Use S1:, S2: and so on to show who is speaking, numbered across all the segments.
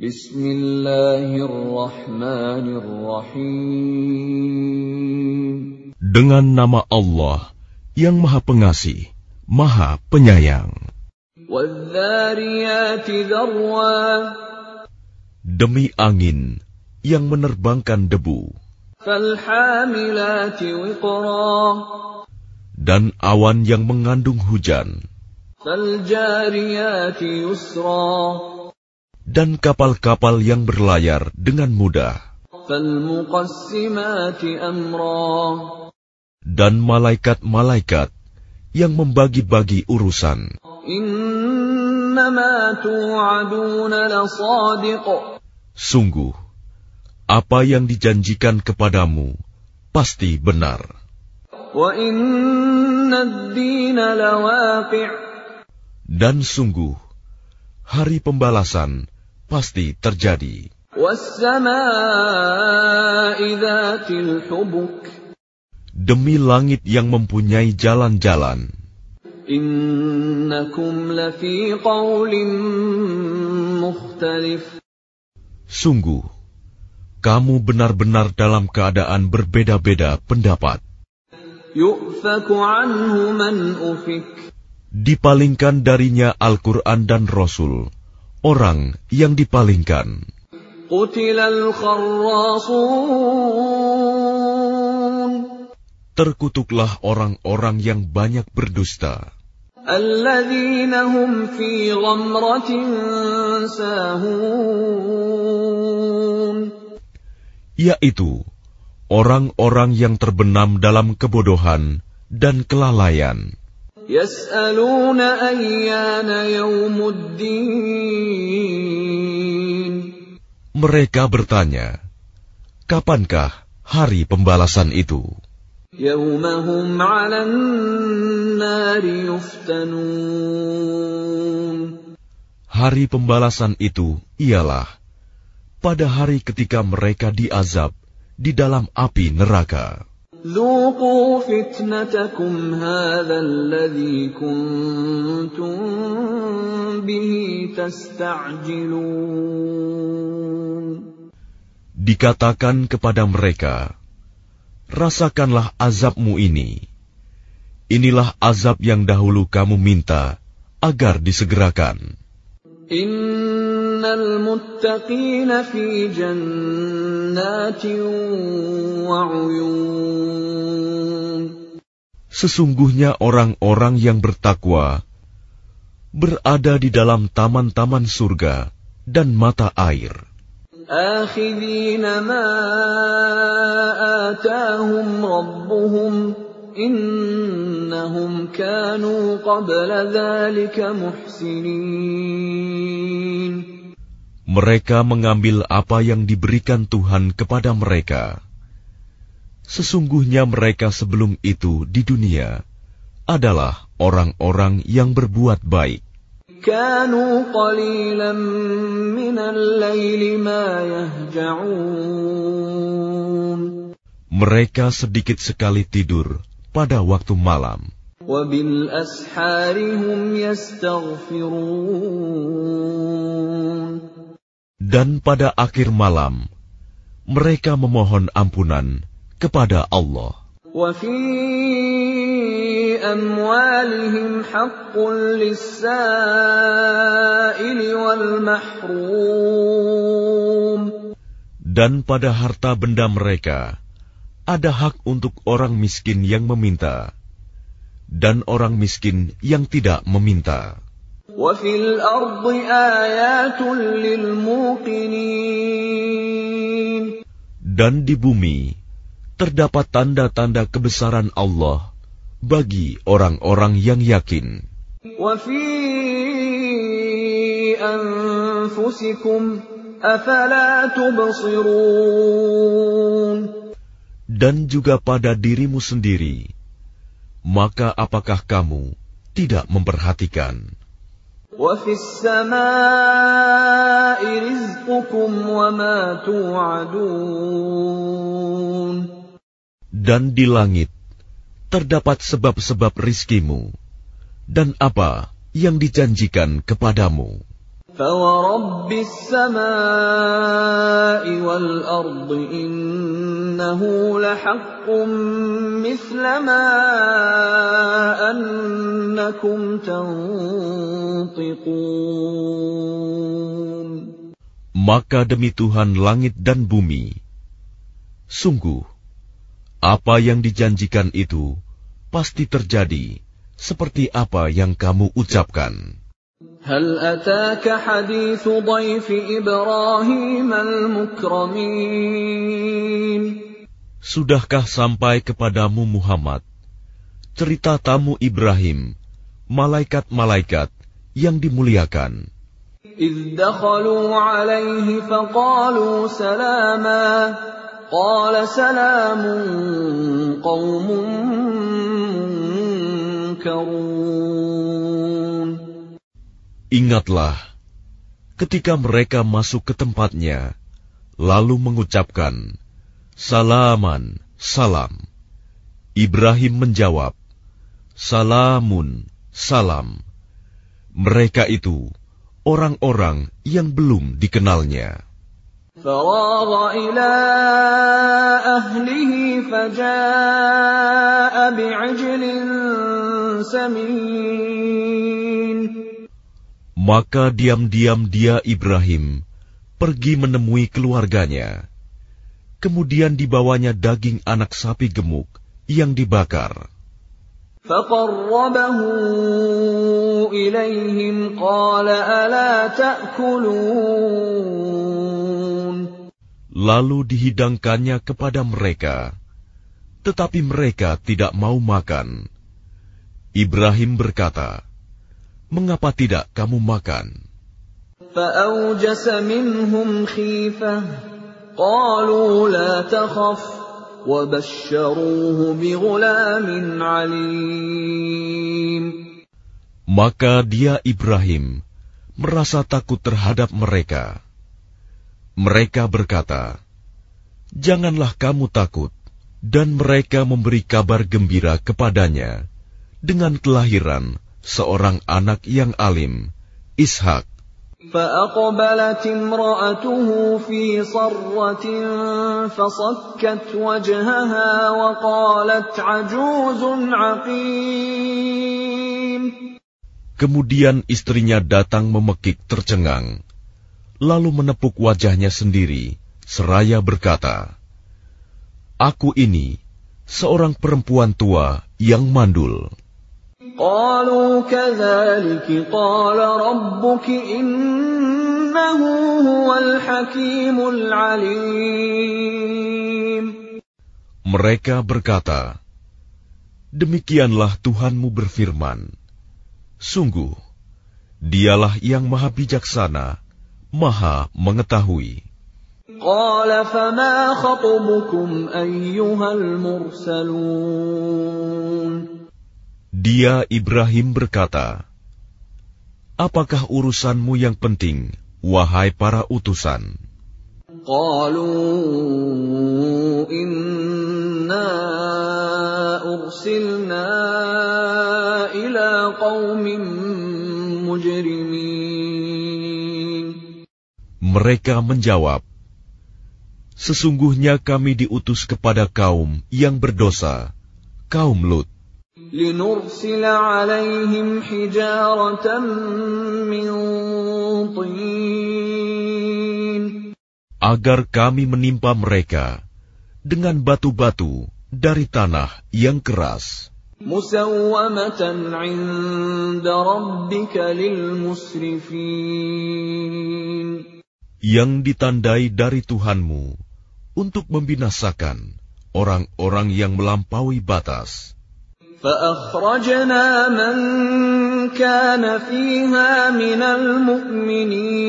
S1: Bismillahirrahmanirrahim.
S2: Dengan nama Allah yang Maha Pengasih, Maha Penyayang. Demi angin yang menerbangkan debu. Dan awan yang mengandung hujan. Dan kapal-kapal yang berlayar dengan mudah. Dan malaikat-malaikat yang membagi-bagi urusan. Sungguh, apa yang dijanjikan kepadamu pasti benar. Dan sungguh, hari pembalasan pasti terjadi. Demi langit yang mempunyai jalan-jalan. Sungguh, kamu benar-benar dalam keadaan berbeda-beda pendapat. Dipalingkan darinya Al-Quran dan Rasul, orang yang dipalingkan. Terkutuklah orang-orang yang banyak berdusta. Yaitu orang-orang yang terbenam dalam kebodohan dan kelalaian. Mereka bertanya, kapankah hari pembalasan itu? Hari pembalasan itu ialah pada hari ketika mereka diazab di dalam api neraka. Dikatakan kepada mereka, Rasakanlah azabmu ini. Inilah azab yang dahulu kamu minta agar disegerakan. Innal muttaqina fi jannatin wa Sesungguhnya orang-orang yang bertakwa berada di dalam taman-taman surga dan mata air. آخذين ما آتاهم ربهم إنهم كانوا قبل ذلك محسنين Mereka mengambil apa yang diberikan Tuhan kepada mereka. Sesungguhnya mereka sebelum itu di dunia adalah orang-orang yang berbuat baik. Mereka sedikit sekali tidur pada waktu malam. Dan pada akhir malam, mereka memohon ampunan kepada Allah. Dan pada harta benda mereka, ada hak untuk orang miskin yang meminta, dan orang miskin yang tidak meminta. Dan di bumi terdapat tanda-tanda kebesaran Allah bagi orang-orang yang yakin. Dan juga pada dirimu sendiri, maka apakah kamu tidak memperhatikan? Dan di langit terdapat sebab-sebab rizkimu dan apa yang dijanjikan kepadamu. فورب السماء والأرض إنه لحق مثل ما أنكم تنطقون
S3: Maka demi Tuhan langit dan bumi, sungguh, apa yang dijanjikan itu pasti terjadi seperti apa yang kamu ucapkan.
S2: هل أتاك حديث ضيف إبراهيم المكرمين
S3: Sudahkah sampai kepadamu Muhammad cerita tamu Ibrahim, malaikat-malaikat yang dimuliakan?
S2: إذ دخلوا عليه فقالوا سلاما قال سلام قوم منكرون
S3: Ingatlah ketika mereka masuk ke tempatnya, lalu mengucapkan, Salaman, salam. Ibrahim menjawab, Salamun, salam. Mereka itu orang-orang yang belum dikenalnya.
S2: فراغ إلى أهله فجاء بعجل سمين
S3: Maka diam-diam dia Ibrahim pergi menemui keluarganya. Kemudian dibawanya daging anak sapi gemuk yang dibakar.
S2: فقربه إليهم قال ألا تأكلون
S3: Lalu dihidangkannya kepada mereka, tetapi mereka tidak mau makan. Ibrahim berkata, mengapa tidak kamu makan? Maka dia Ibrahim merasa takut terhadap mereka. Mereka berkata, "Janganlah kamu takut." Dan mereka memberi kabar gembira kepadanya dengan kelahiran seorang anak yang alim, Ishak.
S2: فأقبلت امرأته في صرة فصكت وجهها وقالت عجوز عقيم
S3: Kemudian istrinya datang memekik tercengang, lalu menepuk wajahnya sendiri, seraya berkata, Aku ini seorang perempuan tua yang mandul.
S2: قالوا كذلك قال ربك إنه هو الحكيم العليم
S3: Mereka berkata, Demikianlah Tuhanmu berfirman, Sungguh, dialah yang maha bijaksana, maha mengetahui.
S2: قال فما خطبكم أيها المرسلون
S3: dia Ibrahim berkata, Apakah urusanmu yang penting, wahai para utusan?
S2: Qalu inna ursilna ila qawmin mujrimin.
S3: Mereka menjawab, Sesungguhnya kami diutus kepada kaum yang berdosa, kaum Lut.
S2: لنرسل عليهم حجارة من طين
S3: agar kami menimpa mereka dengan batu-batu dari tanah yang keras,
S2: مسومة عند ربك للمسرفين
S3: yang ditandai dari Tuhanmu untuk membinasakan orang-orang yang melampaui batas.
S2: فأخرجنا من كان فيها من المؤمنين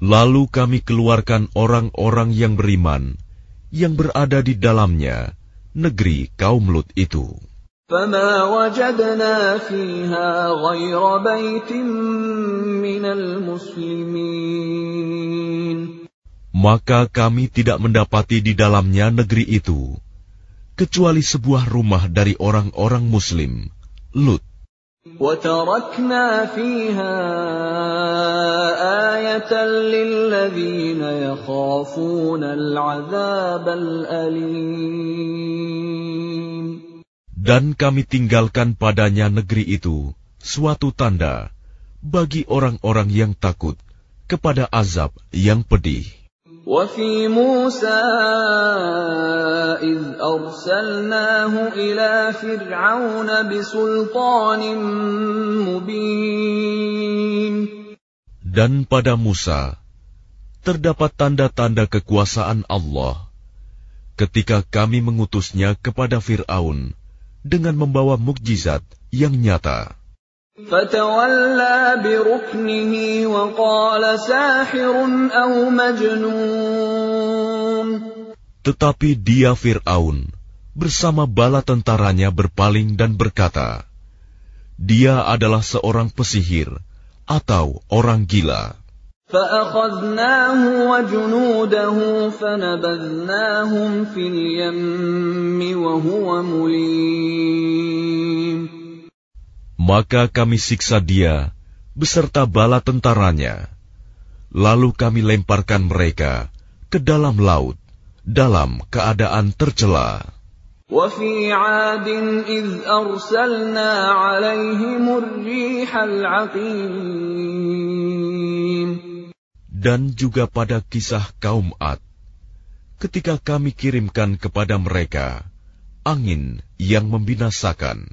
S3: Lalu kami keluarkan orang-orang yang beriman yang berada di dalamnya, negeri kaum Lut itu.
S2: فما وجدنا فيها غير بيت من المسلمين
S3: Maka kami tidak mendapati di dalamnya negeri itu, kecuali sebuah rumah dari orang-orang Muslim, Lut.
S2: وتركنا فيها آية للذين يخافون العذاب الأليم
S3: Dan kami tinggalkan padanya negeri itu suatu tanda bagi orang-orang yang takut kepada azab yang pedih.
S2: وفي موسى إذ أرسلناه إلى فرعون بسلطان مبين
S3: Dan pada Musa terdapat tanda-tanda kekuasaan Allah ketika kami mengutusnya kepada Fir'aun dengan membawa mukjizat yang nyata.
S2: فتولى بركنه وقال ساحر أو مجنون
S3: Tetapi dia Fir'aun bersama bala tentaranya berpaling dan berkata, Dia adalah seorang pesihir atau orang gila.
S2: فأخذناه وجنوده فنبذناهم في اليم وهو مليم
S3: Maka kami siksa dia beserta bala tentaranya. Lalu kami lemparkan mereka ke dalam laut dalam keadaan tercela.
S2: وفي عاد إذ أرسلنا عليهم الريح العقيم
S3: Dan juga pada kisah kaum Ad, ketika kami kirimkan kepada mereka angin yang membinasakan.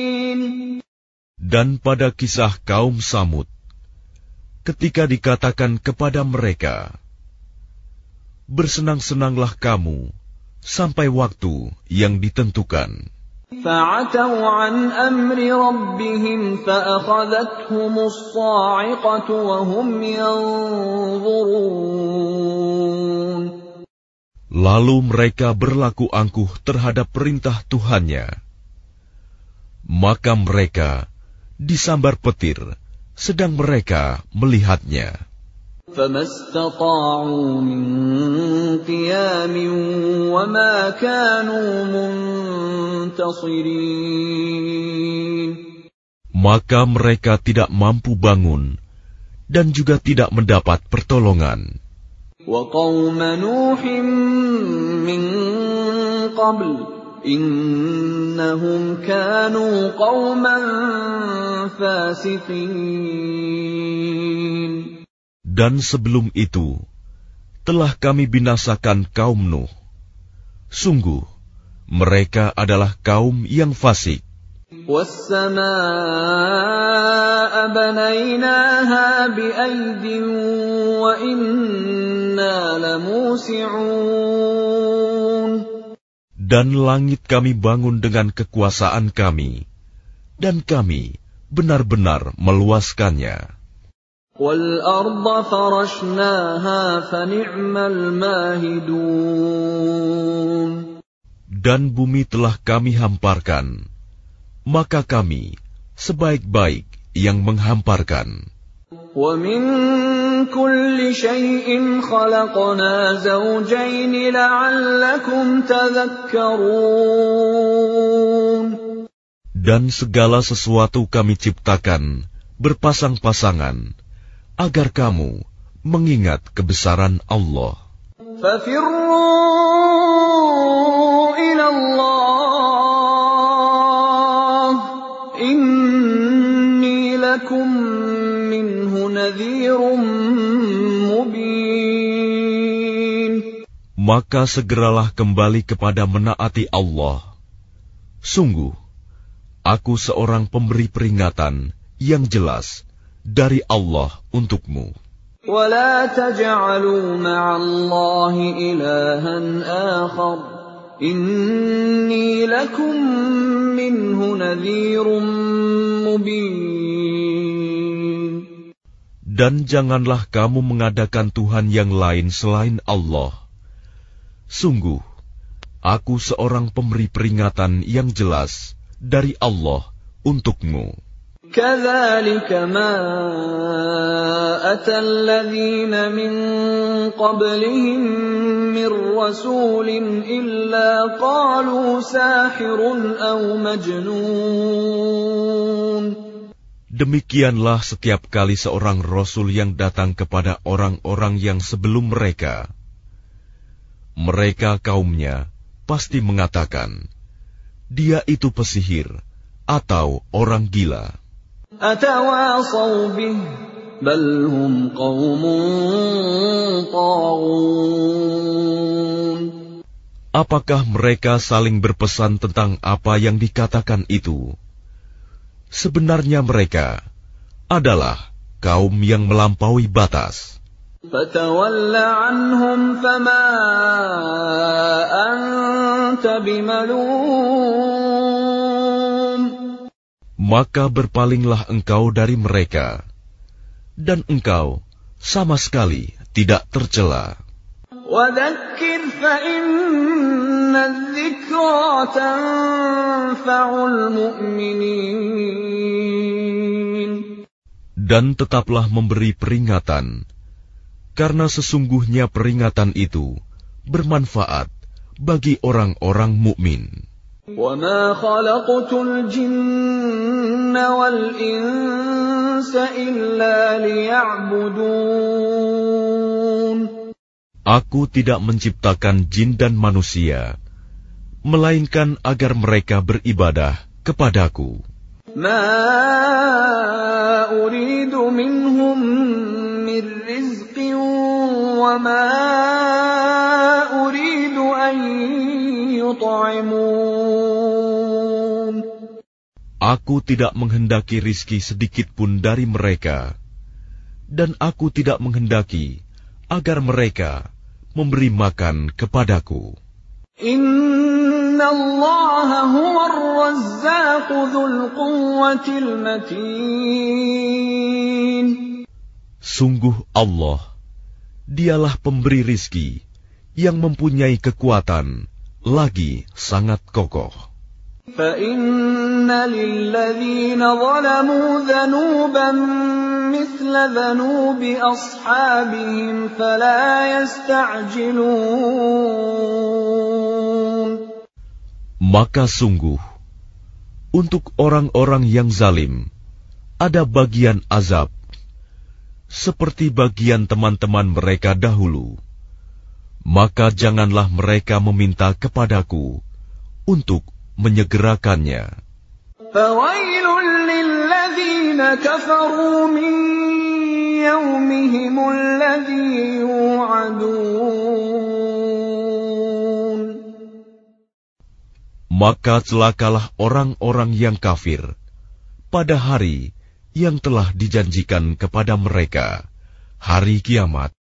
S3: Dan pada kisah kaum Samud, ketika dikatakan kepada mereka, Bersenang-senanglah kamu sampai waktu yang ditentukan.
S2: فعتوا عن أمر ربهم فأخذتهم الصاعقة وهم ينظرون
S3: Lalu mereka berlaku angkuh terhadap perintah Tuhannya. Maka mereka disambar petir, sedang mereka melihatnya.
S2: فما استطاعوا من قيام وما كانوا منتصرين
S3: Maka mereka tidak mampu bangun dan juga tidak mendapat pertolongan.
S2: وقوم نوح من قبل Innahum kanu qawman fasiqin.
S3: Dan sebelum itu, telah kami binasakan kaum Nuh. Sungguh, mereka adalah kaum yang fasik. Dan langit kami bangun dengan kekuasaan kami, dan kami benar-benar meluaskannya.
S2: والأرض فرشناها فنعم الماهدون
S3: Dan bumi telah kami hamparkan, maka kami sebaik-baik yang menghamparkan.
S2: ومن كل شيء خلقنا زوجين لعلكم تذكرون
S3: Dan segala sesuatu kami ciptakan berpasang-pasangan, agar kamu mengingat kebesaran Allah.
S2: ففروا إلى الله
S3: Maka segeralah kembali kepada menaati Allah. Sungguh, aku seorang pemberi peringatan yang jelas dari Allah untukmu.
S2: ولا تجعلوا مع الله إلها آخر إني لكم منه نذير مبين
S3: Dan janganlah kamu mengadakan Tuhan yang lain selain Allah. Sungguh, aku seorang pemberi peringatan yang jelas dari Allah untukmu.
S2: كذلك ما أتى الذين من قبلهم من رسول إلا قالوا ساحر أو مجنون
S3: Demikianlah setiap kali seorang rasul yang datang kepada orang-orang yang sebelum mereka. Mereka kaumnya pasti mengatakan, dia itu pesihir atau orang gila. Apakah mereka saling berpesan tentang apa yang dikatakan itu? Sebenarnya mereka adalah kaum yang melampaui batas. Maka berpalinglah engkau dari mereka, dan engkau sama sekali tidak tercela.
S2: وذكر فإن الذكرى تنفع المؤمنين
S3: Dan tetaplah memberi peringatan, karena sesungguhnya peringatan itu bermanfaat bagi orang-orang mukmin.
S2: وما
S3: Aku tidak menciptakan jin dan manusia, melainkan agar mereka beribadah kepadaku.
S2: Ma uridu minhum min rizqin wa ma uridu an yut'imun.
S3: Aku tidak menghendaki rizki sedikit pun dari mereka, dan aku tidak menghendaki agar mereka memberi makan kepadaku.
S2: Inna Allah huwa
S3: Sungguh Allah, dialah pemberi rizki yang mempunyai kekuatan lagi sangat kokoh.
S2: فَإِنَّ لِلَّذِينَ ظَلَمُوا ذَنُوبًا مِثْلَ ذَنُوبِ أَصْحَابِهِمْ فَلَا يَسْتَعْجِلُونَ
S3: Maka sungguh, untuk orang-orang yang zalim, ada bagian azab, seperti bagian teman-teman mereka dahulu. Maka janganlah mereka meminta kepadaku untuk menyegerakannya. Maka celakalah orang-orang yang kafir pada hari yang telah dijanjikan kepada mereka, hari kiamat.